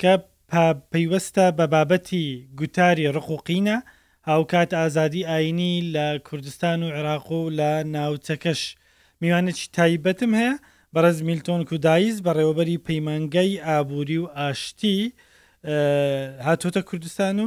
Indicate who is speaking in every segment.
Speaker 1: کە پەیوەستە بە بابەتی گوتاری ڕق و قینە، هاوکات ئازادی ئایینی لە کوردستان و عێراق و لە ناوچەکەش. میوانێکی تایبەتم هەیە، بەڕێز میلتۆن کودایز، بەڕێوەبەری پەیمانگای ئابووری و ئاشتی هاتووەتە کوردستان و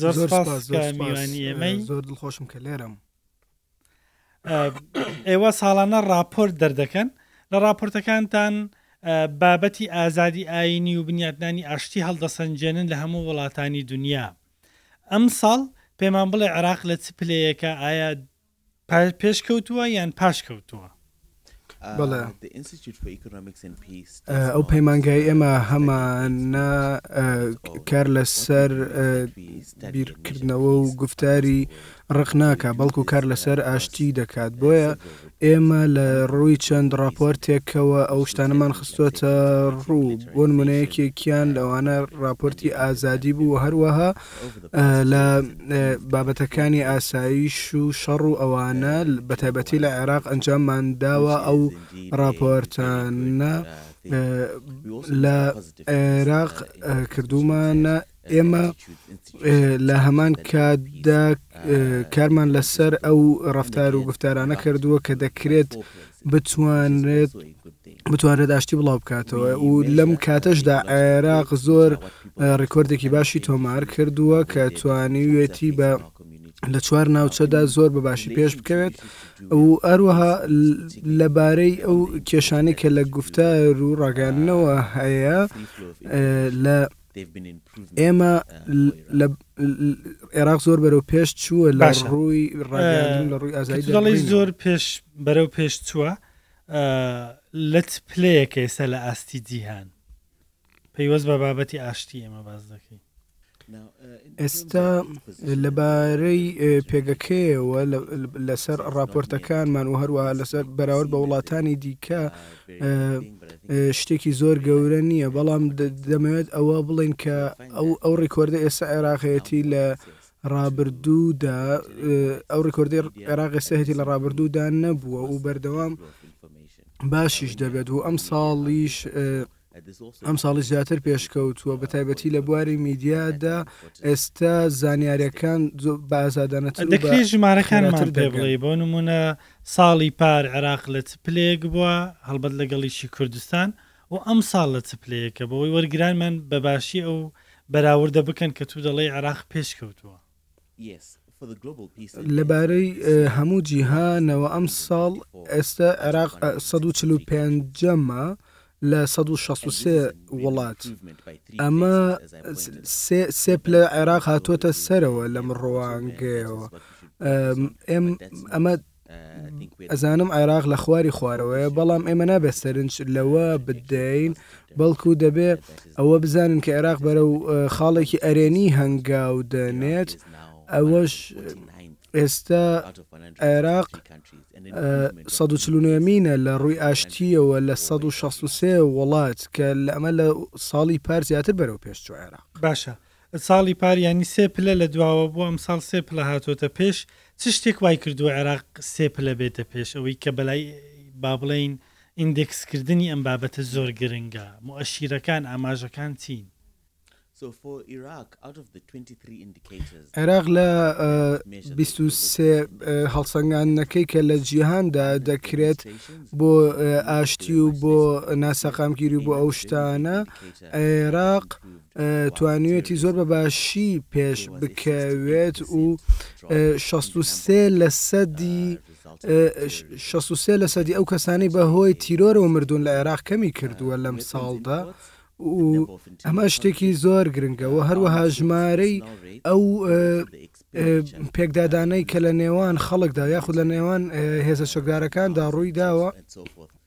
Speaker 1: زۆر
Speaker 2: زۆر دڵخۆشم کە لێرەم
Speaker 1: ئێوە ساڵانە راپۆرت دەردەکەن لە راپۆرتەکانتان بابەتی ئازادی ئاینی و بنیاتنانی ئاشتی هەڵدەسەنجێنن لە هەموو وڵاتانی دنیا ئەم ساڵ پێمان بڵێ عراق لە چ پلەیەکە ئایا پێشکەوتووە یان پاشکەوتووە؟
Speaker 2: بەڵێ. ئەو پەیمانگای ئێمە هەمانە کار لەسەر بیرکردنەوە و گفتاری ڕق ناکا بەڵکو کار لەسەر ئاشتی دەکات بۆیە ئێمە لە ڕووی چەند ڕاپۆرتێکەوە ئەو شتانەمان خستۆتە ڕوو بۆ نمونەیەکێکیان لەوانە ڕاپۆرتی ئازادی بوو هەروەها لە بابەتەکانی ئاساییش و شەڕ و ئەوانە بەتایبەتی لە عێراق ئەنجاممان داوە ئەو راپۆرتانە لە عێراق کردومانە ئێمە لە هەمان کاتدا کارمان لەسەر ئەو ڕفتار و گفتارانە کردووە کە دەکرێت بتوانرێت بتوانرێت ئاشتی بڵاو بکاتەوە و لەم کاتەشدا عێراق زۆر ڕیکۆردێکی باشی تۆمار کردووە کە توانیوێتی بە لە چوار ناوچەدا زۆر بە باشی پێش بکەوێت ئەو ئەروەها لەبارەی ئەو کێشانی کە لە گفتار و ڕاگەانەوە هەیە لە ئێمە لە عێراق زۆر بەرەو پێش چووە لە ڕووی ڕاگەیاندن لە ڕووی
Speaker 1: ئازای دەڵی زۆر پێش بەرەو پێش چووە لەت پلەیەکە ئێستا لە ئاستی جیهان پەیوەست بە بابەتی ئاشتی ئێمە باز دەکەین
Speaker 2: ئێستا لەبارەی پێگەکەیەوە لەسەر ڕاپۆرتەکانمان و هەروەها لەسەر بەراورد بە وڵاتانی دیکە شتێکی زۆر گەورە نییە بەڵام دەمەوێت ئەوە بڵین کە ئەو ئەو ڕیکۆردە ئێستا عێراقەتی لە ڕابردوودا ئەو ڕیکۆردی عێراقی سەهری لە ڕابردوودا نەبووە و بەردەوام باشیش دەبێت و ئەم ساڵیش ئەمساڵیش زیاتر پێشکەوتووە بە تایبەتی لە بواری میدیادا ئێستا زانیاریەکان بە
Speaker 1: ئازادانە دەکرێت ژمارەکانمان پێ بڵێ بۆ نمونە ساڵی پار عێراق لە چ پلەیەک بووە هەڵبەت لەگەڵیشی کوردستان و ئەم ساڵ لە چ پلەیەکە بەوەی وەرگرانمان بەباشی ئەو بەراوردە بکەن کە تو دەڵی عێراق پێشکەوتووە
Speaker 2: لەبارەی هەموو جیهانەوە ئەمساڵ ئێستا عێراق سەد و چل و پێنجەمە لە سەد و شەست و سێ وڵات ئەمە سێ پلە عێراق هاتووەتە سەرەوە لەم ڕوانگەیەوە ئێم ئەمە ئەزانم عێراق لە خواری خوارەوەیە، بەڵام ئێمە نابێت سەرنج لەوە بدەین، بەڵکو دەبێت ئەوە بزانین کە عێراق بەرەو خاڵێکی ئەرێنی هەنگاو دەنێت، ئەوەش ئێستا عێراق ١٤٩ مینە لە ڕووی ئاشتییەوە لە ١٦٣ وڵات کە لە ئەمە لە ساڵی پار زیاتر بەرەو پێشچووە عێراق.
Speaker 1: ساڵی پار یانی سێ پلە لە دواوە بوو ئەمساڵ سێ پلە هاتۆتە پێش چ شتێک وای کردووە عێراق سێ پلە بێتە پێش ئەوەی کە بەلای با بڵێین ئیندێکس کردنی ئەم بابەتە زۆر گرنگە موئەشیرەکان ئاماژەکان چین؟
Speaker 2: عێراق لە بیست و سێ هەڵسەنگاندنەکەی کە لە جیهاندا دەکرێت بۆ ئاشتی و بۆ ناسەقامگیری بۆ ئەو شتانە عێراق توانیویەتی زۆر بە باشی پێش بکەوێت و 63 لە سەدی 63 لە سەدی ئەو کەسانی بە هۆی تیرۆرەوە مردوون لە عێراق کەمی کردووە لەم ساڵدا ئەمە شتێکی زۆر گرنگەوە هەروەها ژمارەی ئەو پێکدادانەی کە لە نێوان خەڵکدا یاخود لە نێوان هێزە شەکدارەکاندا ڕووی داوە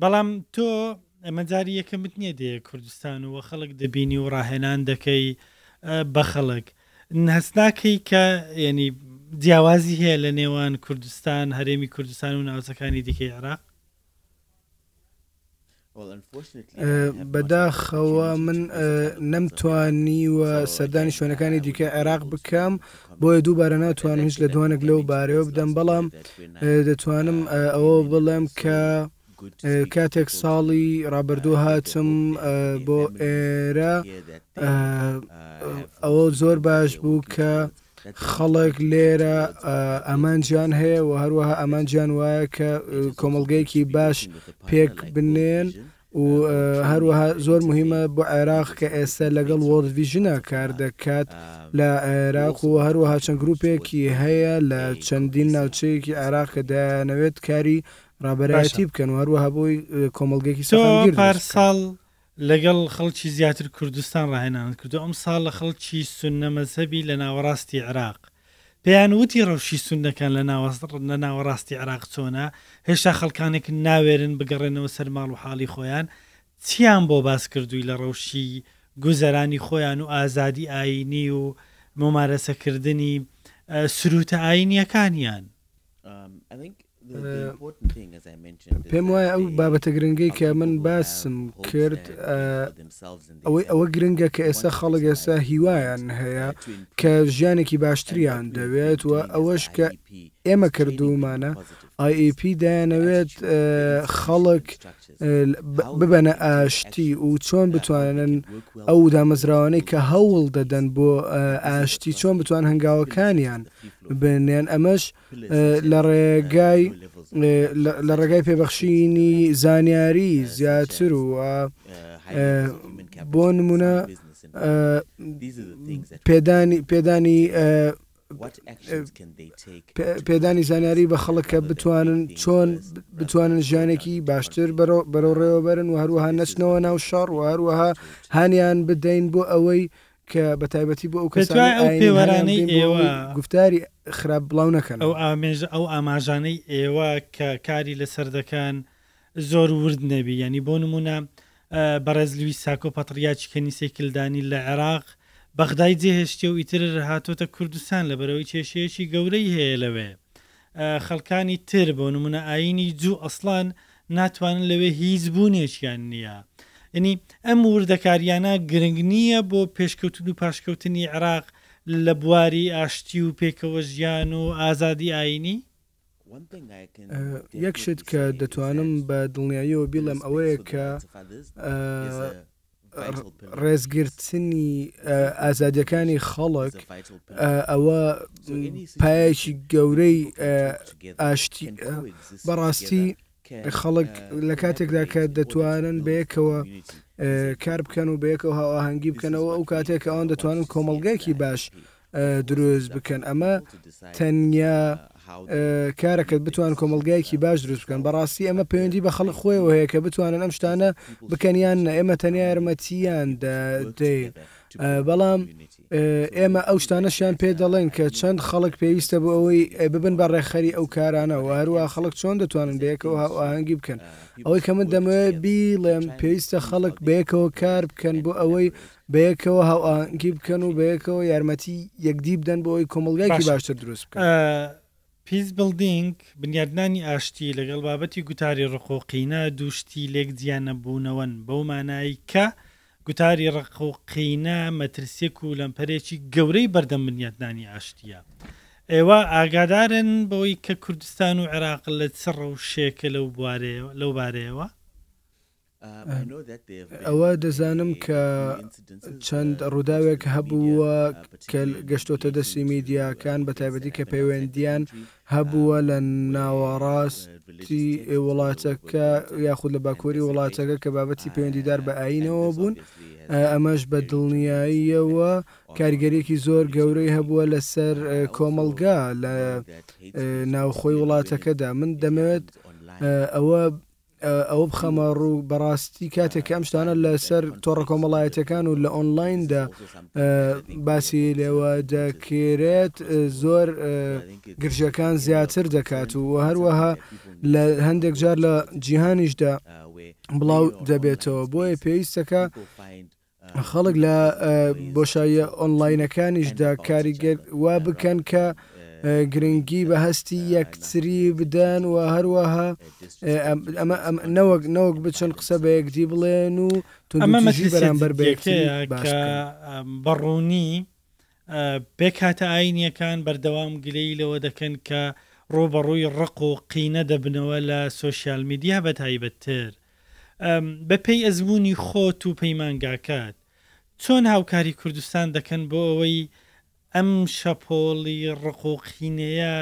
Speaker 1: بەڵام تۆ ئەمە جاری یەکەمت نییە دێ کوردستان و خەڵک دەبینی و ڕاهێنان دەکەی بە خەڵک هەستناکەی کە ینی جیاوازی هەیە لە نێوان کوردستان هەرێمی کوردستان و ناوچەکانی دیکەی عراق
Speaker 2: بەداخەوە من نەمتوانی و سەردانی شوێنەکانی دیکە عێراق بکەم بۆیە دووبارە ناتوانم هیچ لێدوانێک لەو بارەوە بدەم بەڵام دەتوانم ئەوە بڵێم کە کاتێک ساڵی ڕابردوو هاتم بۆ ئێرە ئەوە زۆر باش بوو کە خەڵک لێرە ئامانجیان هەیە و هەروەها ئامانجیان وایە کە کۆمەلگەیەکی باش پێک بنێن و هەروەها زۆر موهیمە بۆ عێراق کە ئێستا لەگەڵ وۆرڵد ڤیژنە کار دەکات لە عێراق و هەروەها چەند گروپێکی هەیە لە چەندین ناوچەیەکی عێراق کە دەیانەوێت کاری ڕابەرایەتی بکەن و هەروەها بۆی کۆمەڵگەێکی
Speaker 1: سەقامگیر پارساڵ دەکەن. لەگەڵ خەڵکی زیاتر کوردستان ڕاهێنانت کردووە، ئەمساڵ لە خەڵکی سوننە مەزهەبی لە ناوەڕاستی عێراق پێیان وتی رەوشی سوننەکان لە ناوەڕاستی عێراق چۆنە، هێشتا خەڵکانێک ناوێرن بگەڕێنەوە سەر ماڵ و حاڵی خۆیان، چییان بۆ باس کردووی لە رەوشی گوزەرانی خۆیان و ئازادی ئایینی و مومارەسەکردنی سرووتە ئایینییەکانیان؟
Speaker 2: پێم وایە ئەو بابەتە گرنگەی کە من باسم کرد ئەوەی ئەوە گرنگە کە ئێستا خەڵک ئێستا هیوایان هەیە کە ژیانێکی باشتریان دەوێت و ئەوەش کە ئێمە کردومانە ئایP دەیانەوێت خەڵک ببەنە ئاشتی و چۆن بتوانن ئەو دامەزراوانەی کە هەوڵ دەدەن بۆ ئاشتی چۆن بتوان هەنگاوەکانیان بنێن ئەمەش لە ڕێگای لە ڕێگای پێبەخشینی زانیاری زیاتر و بۆ نمونە پێدانی پێدانی پێدانی زانیاری بە خەڵک کە بتوانن چۆن بتوانن ژیانێکی باشتر بەرەوڕێوەبەرن و هەروەها نەچنەوە ناو شەڕ و هەروەها هانیان بدەین بۆ ئەوەی کە بە تایبەتی بۆ ئەو
Speaker 1: کەسانەی ئایینی
Speaker 2: هەناو دێن بۆ ئەوەی گوفتاری خراپ بڵاو نەکەنەوە.
Speaker 1: بەتوای ئەو پێوەرانەی ئێوە، ئەو ئاماژانەی ئێوە کە کاری لەسەر دەکەن زۆر ورد نەبی، یانی بۆ نموونە بەڕێز لویس ساکۆ پەتڕیاکی کەنیسەی کلدانی لە عێراق بەغدای جێهێشتیە و ئیتر هاتۆتە کوردستان لەبەرئەوەی کێشەیەکی گەورەی هەیە لەوێ خەڵکانی تر بۆ نمونە ئایینی جوو ئەسڵەن ناتوانن لەوێ هیچ بوونێکیان نییە یەنی ئەم وردەکارییانە گرنگ نییە بۆ پێشکەوتن و پاشکەوتنی عێراق لە بواری ئاشتی و پێکەوە ژیان و ئازادی ئایینی؟
Speaker 2: یەک شت کە دەتوانم بە دڵنیاییەوە بیڵێم ئەوەیە کە ڕێزگرتنی ئازادیەکانی خەڵک ئەوە پایەکی گەورەی ئاشتی بەڕاستی خەڵک لە کاتێکدا کە دەتوانن بەیەکەوە کار بکەن و بەیەکەوە هاوهەنگی بکەنەوە ئەو کاتێک ئەوان دەتوانن کۆمەلگایکی باش دروست بکەن ئەمە تەنیا کارەکەت بتوان کۆمەلگایەکی باش دروست بکەن بەڕاستی ئەمە پەیوەندی بە خەڵک خۆیەوە هەیە کە بتوانن ئەم شتانە بکەنیان نە ئێمە تەنیا یارمەتیان دەین بەڵام ئێمە ئەو شتانەشیان پێ دەڵێن کە چەند خەڵک پێویستە بۆ ئەوەی ببن بە ڕێکخەری ئەو کارانەوە هەروە خەڵک چۆن دەتوانن بەیەکەوە هاوئاهەنگی بکەن ئەوەی کە من دەمەوێت بیڵێم پێویستە خەڵک بەیەکەوە کار بکەن بۆ ئەوەی بەیەکەوە هاوئاهەنگی بکەن و بەیەکەوە یارمەتی یەکدی بدەن بۆ ئەوەی کۆمەڵگایەکی باشتر دروست بکەن.
Speaker 1: پیس بڵدینگ، بنیادنانی ئاشتی، لەگەڵ بابەتی گوتاری ڕق و قینە دوو شتی لێک جیا نەبوونەوەن، بەو مانای کە گوتاری ڕق و قینە مەترسییەک و لەمپەرێکی گەورەی بەردەم بنیادنانی ئاشتییە. ئێوە ئاگادارن بەوەی کە کوردستان و عێراق لە چ ڕەوشێکە لەو بارەیەوە؟
Speaker 2: ئەوە دەزانم کە چەند ڕووداوێک هەبووە کە گەشتۆتە دەستی میدیاکان بە تایبەتی کە پەیوەندیان هەبووە لە ناوەڕاستی وڵاتەکە یاخود لە باکووری وڵاتەکە کە بابەتی پەیوەندیدار بە ئاینەوە بوون ئەمەش بە دڵنیاییەوە کاریگەرێکی زۆر گەورەی هەبووە لەسەر کۆمەڵگا لە ناوخۆی وڵاتەکەدا من دەمەوێت ئەوە ئەوە بخەمە ڕوو بەڕاستی کاتێک کە ئەم شتانە لەسەر تۆڕە کۆمەڵایەتەکان و لە ئۆنلایندا باسی لێوە دەکرێت زۆر گرژەکان زیاتر دەکات و هەروەها لە هەندێک جار لە جیهانیشدا بڵاو دەبێتەوە بۆیە پێویستەکە خەڵک لە بۆشاییە ئۆنڵاینەکانیشدا کاریگەر وا بکەن کە گرنگی بە هەستی یەکتری بدەن و هەروەها ئەمە نەوەک نەوەک بچن قسە بە یەکدی بڵێن و
Speaker 1: تۆمەژی بەرامبەر بێکتێ بە ڕوونی پێکهاتە ئاینیەکان بەردەوام گلەی لەوە دەکەن کە ڕوبەڕووی ڕق و قینە دەبنەوە لە سوۆسیال میدیا بە تایبەتتر بە پێی ئەزموونی خۆت و پەیمانگاکەت، چۆن هاوکاری کوردستان دەکەن بۆ ئەوەی ئەم شەپۆڵی ڕق و قینەیە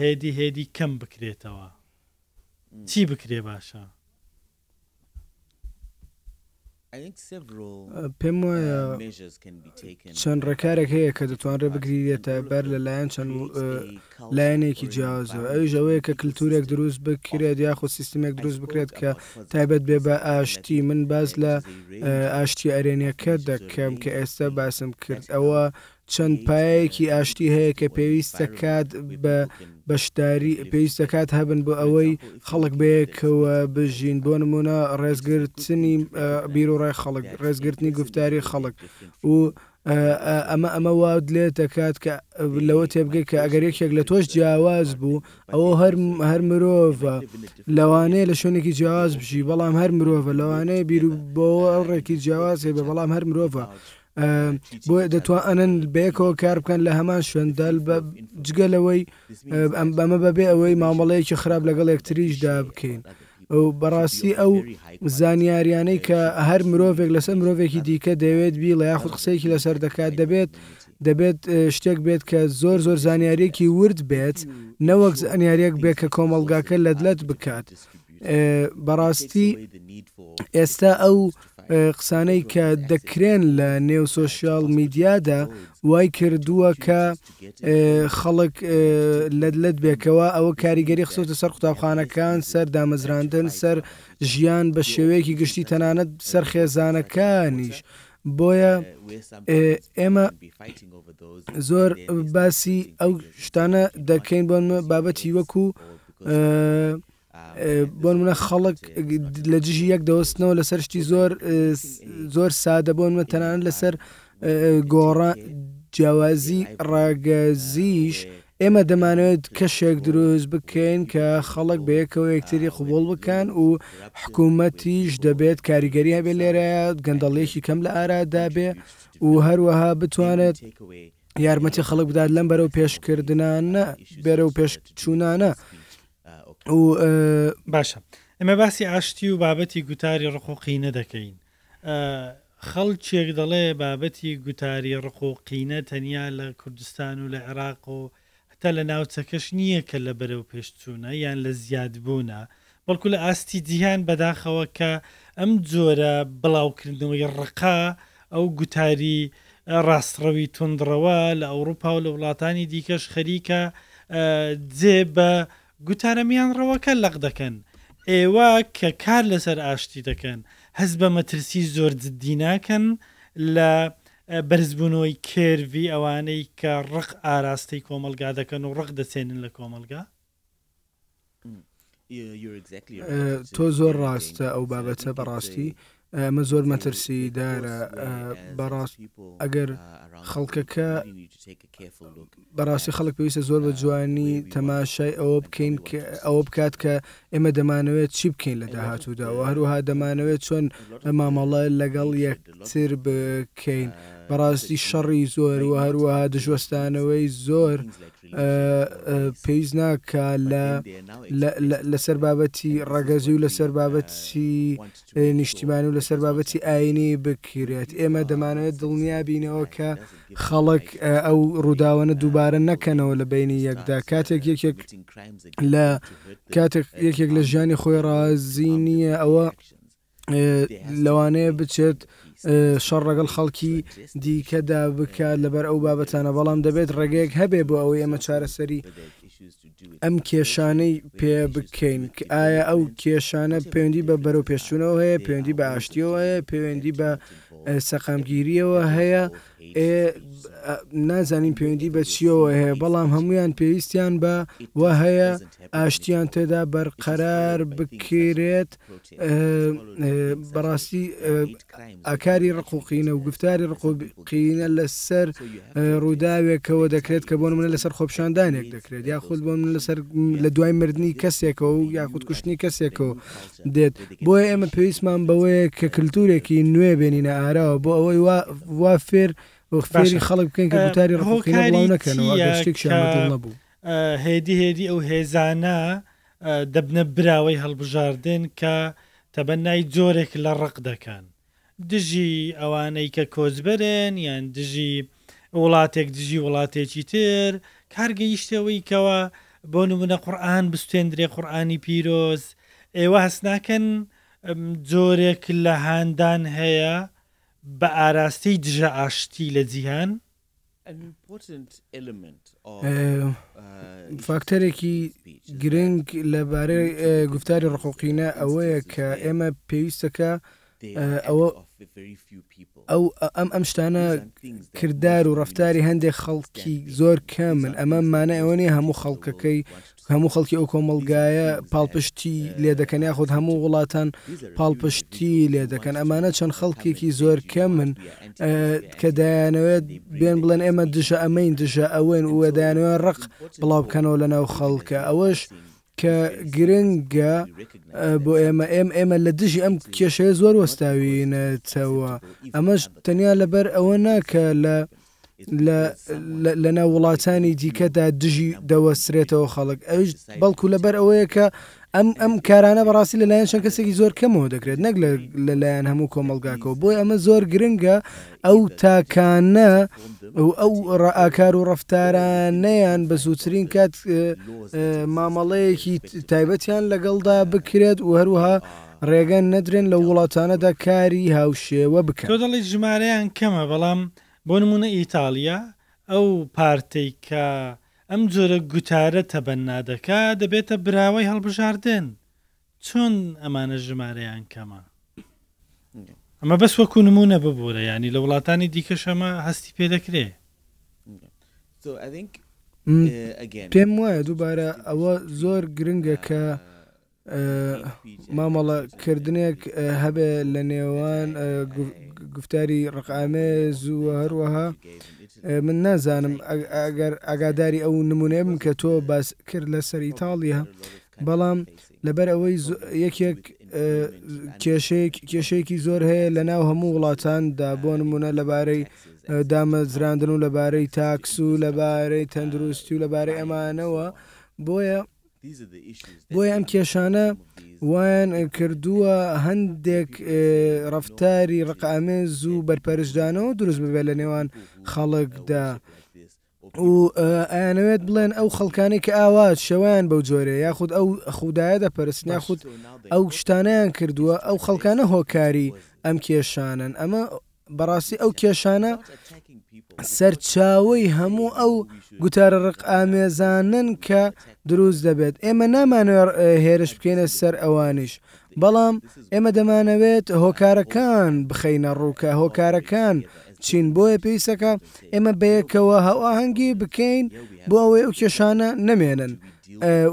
Speaker 1: هێدی هێدی کەم بکرێتەوە؟ چی بکرێ باشە؟
Speaker 2: پێم وایە چەند ڕێکارێک هەیە کە دەتوانرێت بگریرێتە بەر لە لایەن چەند لایەنێکی جیاوازەوە، ئەویش ئەوەیە کە کلتورێک دروست بکرێت یاخود سیستمێک دروست بکرێت کە تایبەت بێت بە ئاشتی. من باس لە ئاشتی ئەرێنییەکە دەکەم کە ئێستا باسم کرد، ئەوە چەند پایەیەکی ئاشتی هەیە کە پێویست دەکات بە بەشداری پێویست دەکات هەبن بۆ ئەوەی خەڵک بەیەکەوە بژین بۆ نمونە ڕێزگرتنی بیرۆڕای خەڵک ڕێزگرتنی گفتاری خەڵک و ئەمە ئەمە واد لێ دەکات کە لەوە تێبگەی کە ئەگەر یەکێک لە تۆش جیاواز بوو ئەوە هەر هەر مرۆڤە لەوانەیە لە شوێنێکی جیاواز بژی بەڵام هەر مرۆڤە لەوانەیە بیر بۆ ڕێکی جیاوازێ بە بەڵام هەر مرۆڤە بۆ دەتوانن بەیەکەوە کار بکەن لە هەمان شوێندال بە جگە لەوەی ئەم بەمە بەبێ ئەوەی مامەڵەیەکی خراپ لەگەڵ یەکتریشدا بکەین. ئەو بەڕاستی ئەو زانیاریانەی کە هەر مرۆڤێک لەسەر مرۆڤێکی دیکە دەوێت بی لە یاخود قسەیەکی لەسەر دەکات دەبێت دەبێت شتێک بێت کە زۆر زۆر زانیاریەکی ورد بێت نەوەک ئەنیارێک بێت کە کۆمەلگاکە لەدلەت بکات بەڕاستی ئێستا ئەو قسانەی کە دەکرێن لە نێو سۆشیال میدیادا وای کردووە کە خەڵک لەت لەت بێکەوە ئەوە کاریگەری خسۆتە سەر قوتابخانەکان سەر دامەزراندن سەر ژیان بە شێوەیەکی گشتی تەنانەت سەر خێزانەکانیش بۆیە ئێمە زۆر باسی ئەو شتانە دەکەین بۆن بابەتی وەکو بۆ نمونە خەڵک لە دژی یەک دەوەستنەوە لەسەر شتی زۆر زۆر سادە بۆ نمە تەنان لەسەر گۆڕە جیاوازی ڕاگەزیش ئێمە دەمانێت کەشێک دروست بکەین کە خەڵک بەیەکەوە یەکتری قوبول بکەن و حکوومەتیش دەبێت کاریگەری هەبێ لێرە گەندەڵیەکی کەم لە ئارادا بێ و هەروەها بتوانێت یارمەتی خەڵک بدات لەم بەرەو پێشکردنانە بەرەو پێشچوونانە
Speaker 1: باشە ئەمە باسی ئاشتی و بابەتی گوتاری ڕق و قینە دەکەین خەڵکێک دەڵێ بابەتی گوتاری ڕق و قینە تەنیا لە کوردستان و لە عێراق و هەتا لە ناوچەکەش نییە کە لە بەرەو پێشچوونە یان لە زیادبوونە بەڵکو لە ئاستی جیهان بەداخەوە کە ئەم جۆرە بڵاوکردنەوەی ڕقا ئەو گوتاری ڕاستڕەوی توندڕەوە لە ئەوڕوپا و لە وڵاتانی دیکەش خەریکە جێ بە گوتارە میانڕەوەکە لەق دەکەن. ئێوە کە کار لەسەر ئاشتی دەکەن، هەست بە مەترسی زۆر جددی ناکەن لە بەرزبوونەوەی کێرڤی ئەوانەی کە ڕق ئاراستەی کۆمەڵگا دەکەن و ڕق دەچێنن لە کۆمەڵگا؟
Speaker 2: تۆ زۆر ڕاستە ئەو بابەتە بەڕاستی ئەمە زۆر مەترسی دارە بەڕاست ئەگەر خەڵکەکە بەڕاستی خەڵک پێویستە زۆر بە جوانی تەماشای ئەوە بکەین ئەوە بکات کە ئێمە دەمانەوێت چی بکەین لە داهاتوودا و هەروها دەمانەوێت چۆن مامەڵە لەگەڵ یەکتر بکەین بەڕاستی شەڕی زۆر و هەروەها دژوەستانەوەی زۆر پێویست ناکا لە لەسەر بابەتی ڕەگەزی و لەسەر بابەتی نیشتیمان و لەسەر بابەتی ئاینی بکرێت ئێمە دەمانەوێت دڵنیا بینەوە کە خەڵک ئەو ڕووداوەنە دووبارە نەکەنەوە لە بینی یەکدا کاتێک یەکێک لە کاتێک یەکێک لە ژیانی خۆی ڕازی نییە ئەوە لەوانەیە بچێت شەڕ ڕەگەڵ خەڵکی دیکەدا بکات لەبەر ئەو بابەتانە بەڵام دەبێت ڕێگەیەک هەبێ بۆ ئەوەی ئەمە چارەسەری ئەم کێشانەی پێ بکەین ئایا ئەو کێشانە پەیوەندی بە بەرەو پێشچوونەوە هەیە پەیوەندی بە ئاشتیەوە هەیە پەیوەندی بە سەقامگیریەوە هەیە ئێ نازانین پەیوەندی بە چییەوە هەیە بەڵام هەموویان پێویستیان بە وە هەیە ئاشتیان تێدا بەرقەرار بکرێت بەڕاستی ئاکاری ڕقوقینە و گفتاری ڕقوقینە لەسەر ڕووداوێکەوە دەکرێت کە بۆن منە لەسەر خۆپشاندانێک دەکرێت یاخود بۆن لەسەر لە دوای مردنی کەسێکەوە و یاخود کوشتنی کەسێکەوە دێت، بۆیە ئێمە پێویستمان بەوەیە کە کلتورێکی نوێ بێنینە ئاراوە بۆ ئەوەی وا وا فێر و فێری باشە خەڵک بکەین کە ئە، گوتاری ڕق و کینە بڵاو هۆکاری نەکەنەوە ئەگەر چییە شتێکیان کە بە دڵ نەبوو.
Speaker 1: ئە، هێدی هێدی ئەو هێزانە ئە، دەبنە براوەی هەڵبژاردن کە تەبەنای جۆرێک لە ڕق دەکەن؟ دژی ئەوانەی کە کۆچبەرن یان دژی وڵاتێک دژی وڵاتێکی تر کار گەیشتە وەی کەوا بۆ نمونە قورئان بسوتێندرێ قورئانی پیرۆز ئێوە هەست ناکەن جۆرێک لە هاندان هەیە بە ئاراستەی دژە ئاشتی لە جیهان
Speaker 2: فاکتەرێکی گرنگ لە بارەی گفتاری ڕقوقینە ئەوەیە کە ئێمە پێویستەکە ئەوە ئەو ئەم ئەم شتانە کردار و ڕفتاری هەندێک خەڵکی زۆر کەمن ئەمە مانە ئەوەنی هەموو خەڵکەکەی هەموو خەڵکی ئەو کۆمەڵگایە پاڵپشتی لێ دەکەن یاخود هەموو وڵاتان پاڵپشتی لێ دەکەن ئەمانە چەند خەڵکێکی زۆر کەم من کە دایانەوێت بێن بڵێن ئێمە دژە ئەمەین دژە ئەوەن وە دایانەوە ڕق بڵاو بکەنەوە لە ناو خەڵکە ئەوەش کە گرنگە بۆ ئێمە ئێم ئێمە لە دژی ئەم کێشەیە زۆر وەستاوینەتەوە ئەمەش تەنیا لەبەر ئەوە ناکە لە لە لەناو وڵاتانی دیکەدا دژی دەوەسترێتەوە خەڵک ئەوش بەڵکو لەبەر ئەوەیە کە ئەم ئەم کارانە بەڕاستی لەلایەن چەند کەسێکی زۆر کەمەوە دەکرێت نەک لەلایەن هەموو کۆمەلگاکەەوە بۆی ئەمە زۆر گرنگە ئەو تاکانە ئەو ئەو ڕئاکار و ڕفتارانەیان بە زووترین کات مامەڵەیەکی تایبەتیان لەگەڵدا بکرێت و هەروها ڕێگەن نەدرێن لە وڵاتانەدا کاری هاوشێوە بکە
Speaker 1: دڵی ژمارەیان کەمە بەڵام بۆ نموونە ئیتاڵیا ئەو پارتەی کە ئەم جۆرە گوتارە تەبەننا دەکا دەبێتە براوەی هەڵبژاردن چۆن ئەمانە ژمارەیان کەمە؟ ئەمە بەس وەکو نموونە ببورە یانی لە وڵاتانی دیکەش ئەمە هەستی پێ دەکرێ.
Speaker 2: پێم وایە دووبارە ئەوە زۆر گرنگە کە مامەڵە کردنێک هەبێ لە نێوان گفتاری ڕقامێ زووە هەروەها من نازانم ئەگەر ئاگاداری ئەو نمونێ بم کە تۆ باس کرد لەسەر ئیتاڵیە بەڵام لەبەر ئەوەی یەکێک کێشێک کێشێکی زۆر هەیە لە ناو هەموو وڵاتاندا بۆ نمونە لەبارەی دامەزراندن و لەبارەی تاکس و لەبارەی تەندروستی و لەبارەی ئەمانەوە بۆیە بۆیە ئەم کێشانە وایان کردووە هەندێک ڕەفتاری ڕقئامێز و بەرپەرچدانەوە دروست ببێت لە نێوان خەڵکدا. و ئەیانەوێت بڵێن ئەو خەڵکانی کە ئاوا شێوەیان بەو جۆرێ یاخود ئەو خوددایە دەپەرستن یاخود ئەو شتانیان کردووە ئەو خەڵکانە هۆکاری ئەم کێشانن ئەمە بەڕاستی ئەو کێشانە سەرچاوەی هەموو ئەو گوتارە ڕقئامێزانەن کە دروست دەبێت ئێمە نامانەوێت هێرش بکەینە سەر ئەوانیش بەڵام ئێمە دەمانەوێت هۆکارەکان بخەینە ڕووکە هۆکارەکان چین بۆیە پێویستەکە ئێمە بەیەکەوە هەواهەنگی بکەین بۆ ئەوەی ئەو کێشانە نەمێنن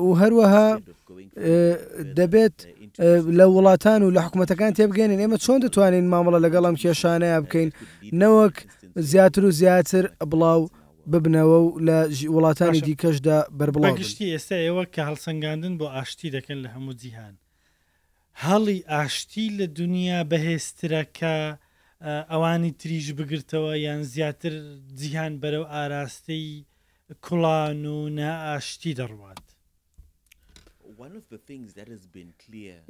Speaker 2: و هەروەها دەبێت لە وڵاتان و لە حکومەتەکان تێبگەێنن ئێمە چۆن دەتوانین مامەڵە لەگەڵ ئەم کێشانەیە بکەین نەوەک زیاتر و زیاتر بڵاو ببنەوە و لە وڵاتانی دیکەشدا بەربڵاو
Speaker 1: گشتی ئێستا ئێوە کە هەڵسەنگاندن بۆ ئاشتی دەکەن لە هەموو جیهان هەڵی ئاشتی لە دونیا بەهێزترە کە ئەوانی تریش بگرتەوە یان زیاتر جیهان بەرەو ئاراستەی کوڵان و نائاشتی دەڕوات؟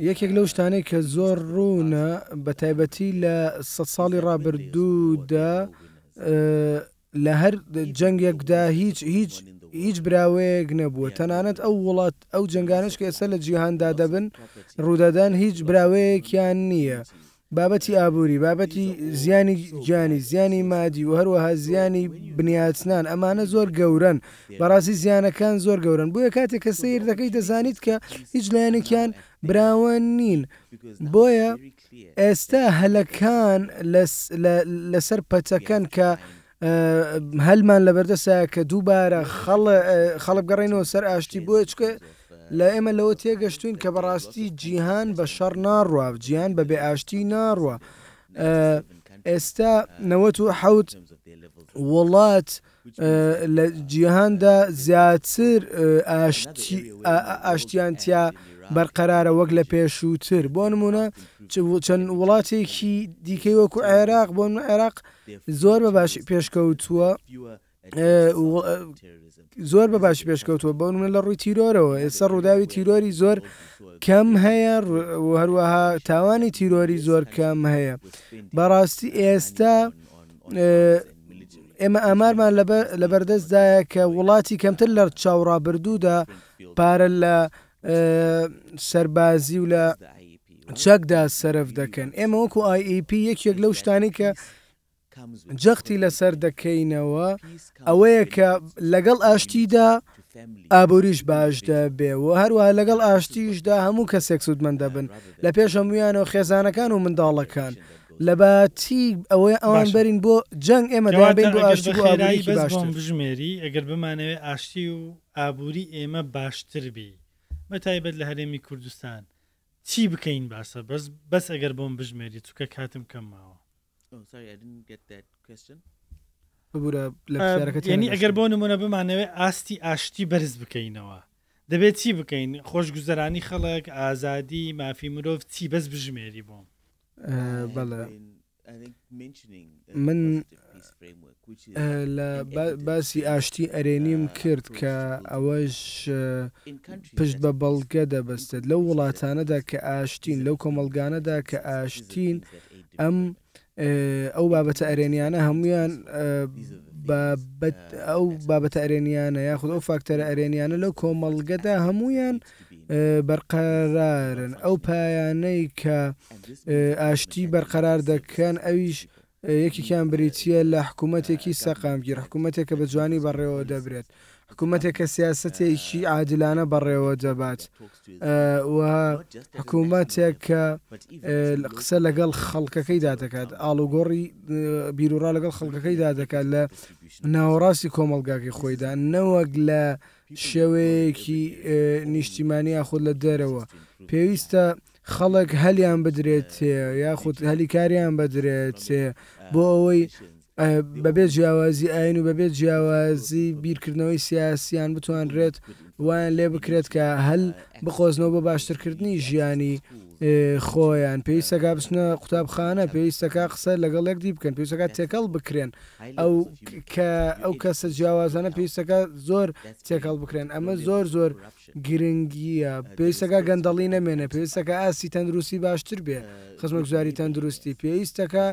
Speaker 2: یەکێک لەو شتانەی کە زۆر ڕوونە بە تایبەتی لە سەد ساڵی ڕابردوودا لە هەر جەنگێکدا هیچ هیچ هیچ براوەیەک نەبووە تەنانەت ئەو وڵات ئەو جەنگانەش کە ئێستا لە جیهاندا دەبن ڕوودەدەن هیچ براوەیەکیان نییە بابەتی ئابووری بابەتی زیانی گیانی زیانی مادی و هەروەها زیانی بنیاتنان ئەمانە زۆر گەورەن بەڕاستی زیانەکان زۆر گەورەن بۆیە کاتێک کە سەیر دەکەی دەزانیت کە هیچ لایەنێکیان براوە نین بۆیە ئێستا هەلەکان لەسەر پەتەکەن کە هەلمان لەبەردەسە کە دووبارە خەڵک گەڕێنەوە سەر ئاشتی بۆیە چکە لە ئێمە لەوە تێگەشتوین کە بەڕاستی جیهان بە شەڕ ناڕوە جیان بە بێ ئاشتی ناڕوە ئێستا نەوە و حوت وڵات لە جیهاندا زیاتر ئاشتیان تیا بەرقەرارە وەک لە پێشووتر بۆ نمونە چەند وڵاتێکی دیکەی وەکو عێراق بۆ من عێراق زۆر بە باش پێشکەوتووە زۆر بە باش پێشکەوتووە بۆ من لە ڕووی تیرۆرەوە ئێستا ڕووداوی تیرۆری زۆر کەم هەیە هەروەها تاوانی تیرۆری زۆر کەم هەیە بەڕاستی ئێستا ئێمە ئامارمان لەبەردەستدایە کە وڵاتی کەمتر لە چاوڕابردوودا پارە لە سەربازی و لە چەکدا سەرف دەکەن ئێمە وەکو آیP یەکێک لەو شتانی کە جەختی لەسەر دەکەینەوە ئەوەیە کە لەگەڵ ئاشتیدا ئابووریش باش دەبێ و هەروە لەگەڵ ئاشتیشدا هەموو کەسێک سوودمەند دەبن لە پێش هەمویانەوە خێزانەکان و منداڵەکان لەباتی ئەوەی ئەوان بەرین بۆ جەنگ ئێمە دابین بۆ ئاشتی بۆ ئابوریەکی باشتر.
Speaker 1: بژمێری ئەگەر بمانەوێت ئاشتی و ئابوری ئێمە باشتر بی بە تایبەت لە هەرێمی کوردستان چی بکەین باشە بەس بەس ئەگەر بۆم بژمێری چونکە کاتم کەم ماوە. ببورە لە پرسیارەکەت یانی. یانی ئەگەر بۆ نمونە بمانەوێت ئاستی ئاشتی بەرز بکەینەوە دەبێت چی بکەین خۆشگوزەرانی خەڵک ئازادی مافی مرۆڤ چی بەس بژمێری بۆم.
Speaker 2: بەڵێ من لە باسی ئاشتی ئەرێنیم کرد کە ئەوەش پشت بە بەڵگە دەبەستێت لەو وڵاتانەدا کە ئاشتین لەو کۆمەلگانەدا کە ئاشتین ئەم ئەو بابەتە ئەرێنیانە هەمویان ئەو بابەتە ئەرێنیانە یاخود ئەو فاکتەرە ئەرێنیانە لەو کۆمەڵگەدا هەمویان بەرقەرارن، ئەو پایانەی کە ئاشتی بەرقەرار دەکەن، ئەویش یەکێکیان بریتییە لە حکوومەتێکی سەقامگیر، حکوومەتێک کە بە جوانی بەڕێوە دەبرێت، حکوومەتێک کە سیاسەتێکی عادلانە بەڕێوە دەبات و حکوومەتێک کە قسە لەگەڵ خەڵکەکەیدا دەکات، ئاڵوگۆڕی بیروڕا لەگەڵ خەڵکەکەیدا دەکات لە ناوەڕاستی کۆمەڵگاکەی خۆیدا نەوەک لە شێوەیەکی نیشتیمانی یاخود لە دەرەوە، پێویستە خەڵک هەلیان بدرێت یاخود هەلی کاریان بدرێت بۆ ئەوەی بەبێ جیاوازی ئاین و بەبێ جیاوازی بیرکردنەوەی سیاسیان بتوانرێت وایان لێ بکرێت کە هەل بقۆزنەوە بۆ باشترکردنی ژیانی خۆیان، پێویستەکا بچنە قوتابخانە، پێویستەکا قسە لەگەڵ یەکدی بکەن، پێویستەکا تێکەڵ بکرێن، ئەو کە ئەو کەسە جیاوازانە پێویستەکا زۆر تێکەڵ بکرێن، ئەمە زۆر زۆر گرنگییە، پێویستەکا گەندەڵی نەمێنێ، پێویستەکا ئاستی تەندروستی باشتر بێ، خزمەتگوزاری تەندروستی، پێویستەکا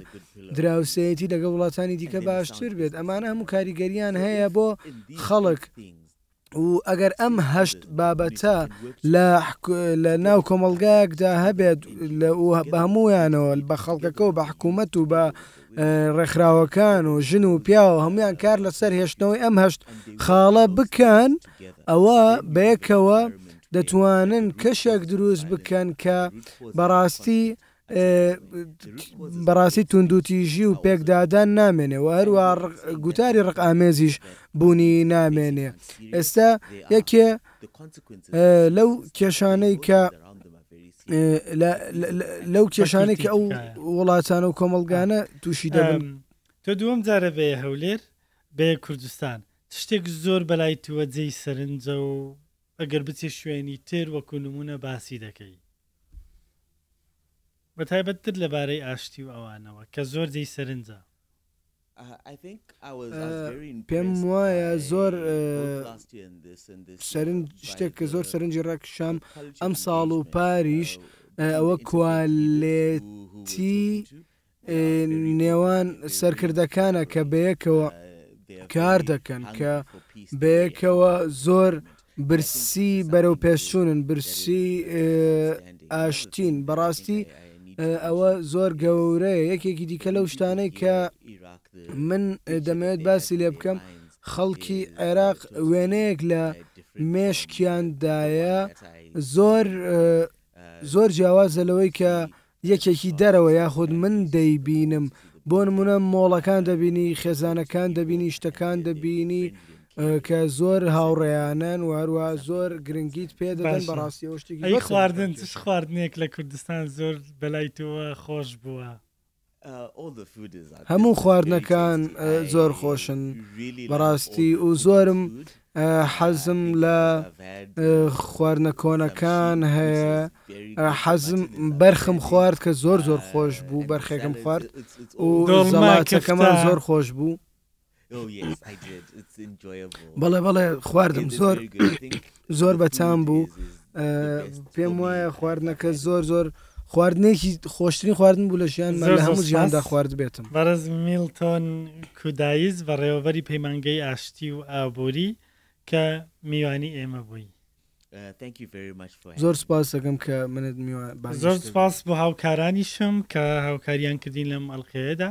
Speaker 2: دراوسێیەتی لەگەڵ وڵاتانی دیکە باشتر بێت، ئەمانە هەموو کاریگەرییان هەیە بۆ خەڵک. و ئەگەر ئەم هەشت بابەتە لە لە ناو کۆمەلگایەکدا هەبێت لە بە هەموویانەوە بە خەڵکەکە و بە حکوومەت و بە ڕێکخراوەکان و ژن و پیاوە هەمویان کار لەسەر هێشتنەوەی ئەم هەشت خاڵە بکەن ئەوە بەیەکەوە دەتوانن کەشێک دروست بکەن کە بەڕاستی بەڕاستی توندوتیژی و پێکدادان نامێنێ و هەروە گوتاری ڕق ئامێزیش بوونی نامێنێ ئێستا یەکێ لەو کێشانەی کە لەو کێشانێ کە ئەو وڵاتانە و کۆمەلگانە تووشی دەم
Speaker 1: تۆ دووەم جارە بێ هەولێر بێ کوردستان شتێک زۆر بەلای تووە جێی سەرنجە و ئەگەر بچێ شوێنی تر وەکو نمونە باسی دەکەی بەتایبەت تر لەبارەی ئاشتی و ئەوانەوە کە زۆر جێی سەرنجە.
Speaker 2: پێم وایە زۆر سەرنج شتێک کە زۆر سەرنجی ڕاکیشام ئەمساڵ و پاریش ئەوە کوالێتی نێوان سەرکردەکانە کە بەیەکەوە کار دەکەن کە بەیەکەوە زۆر برسی بەرەو پێشچوونن برسی ئاشتین بەڕاستی ئەوە زۆر گەورەیە یەکێکی دیکە لەو شتانەی کە من دەمەوێت باسی لێ بکەم خەڵکی عێراق وێنەیەک لە مێشکیاندایە زۆر زۆر جیاوازە لەوەی کە یەکێکی دەرەوە یاخود من دەیبینم بۆ نمونە مۆڵەکان دەبینی خێزانەکان دەبینی شتەکان دەبینی کە زۆر هاوڕێیانەن و هەروە زۆر گرنگیت پێ دەدەن بە ڕاستی
Speaker 1: شتێکی خواردن چ خواردنێک لە کوردستان زۆر بەلای تۆوە خۆش بووە.
Speaker 2: هەموو خواردنەکان زۆر خۆشن بەڕاستی و زۆرم حەزم لە خواردنە کۆنەکان هەیە حەزم بەرخم خوارد کە زۆر زۆر خۆش بوو بەرخێکم خوارد و زەڵاتەکەمان زۆر خۆش بوو بەڵێ بەڵێ خواردم زۆر زۆر بەتام بوو پێم وایە خواردنەکە زۆر زۆر خواردنێکی خۆشترین خواردن بوو لە ژیانما لە هەموو جیهاندا خواردبێتم.
Speaker 1: بەڕێز میلتۆن کودایز، بەڕێوەبەری پەیمانگەی ئاشتی و ئابووری کە میوانی ئێمە بووی.
Speaker 2: زۆر سوپاست دەکەم کە منت میوان بانگێشت کردم.
Speaker 1: زۆر سوپاس بۆ هاوکارانیشم کە هاوکاریان کردین لەم ئەڵقەیەدا.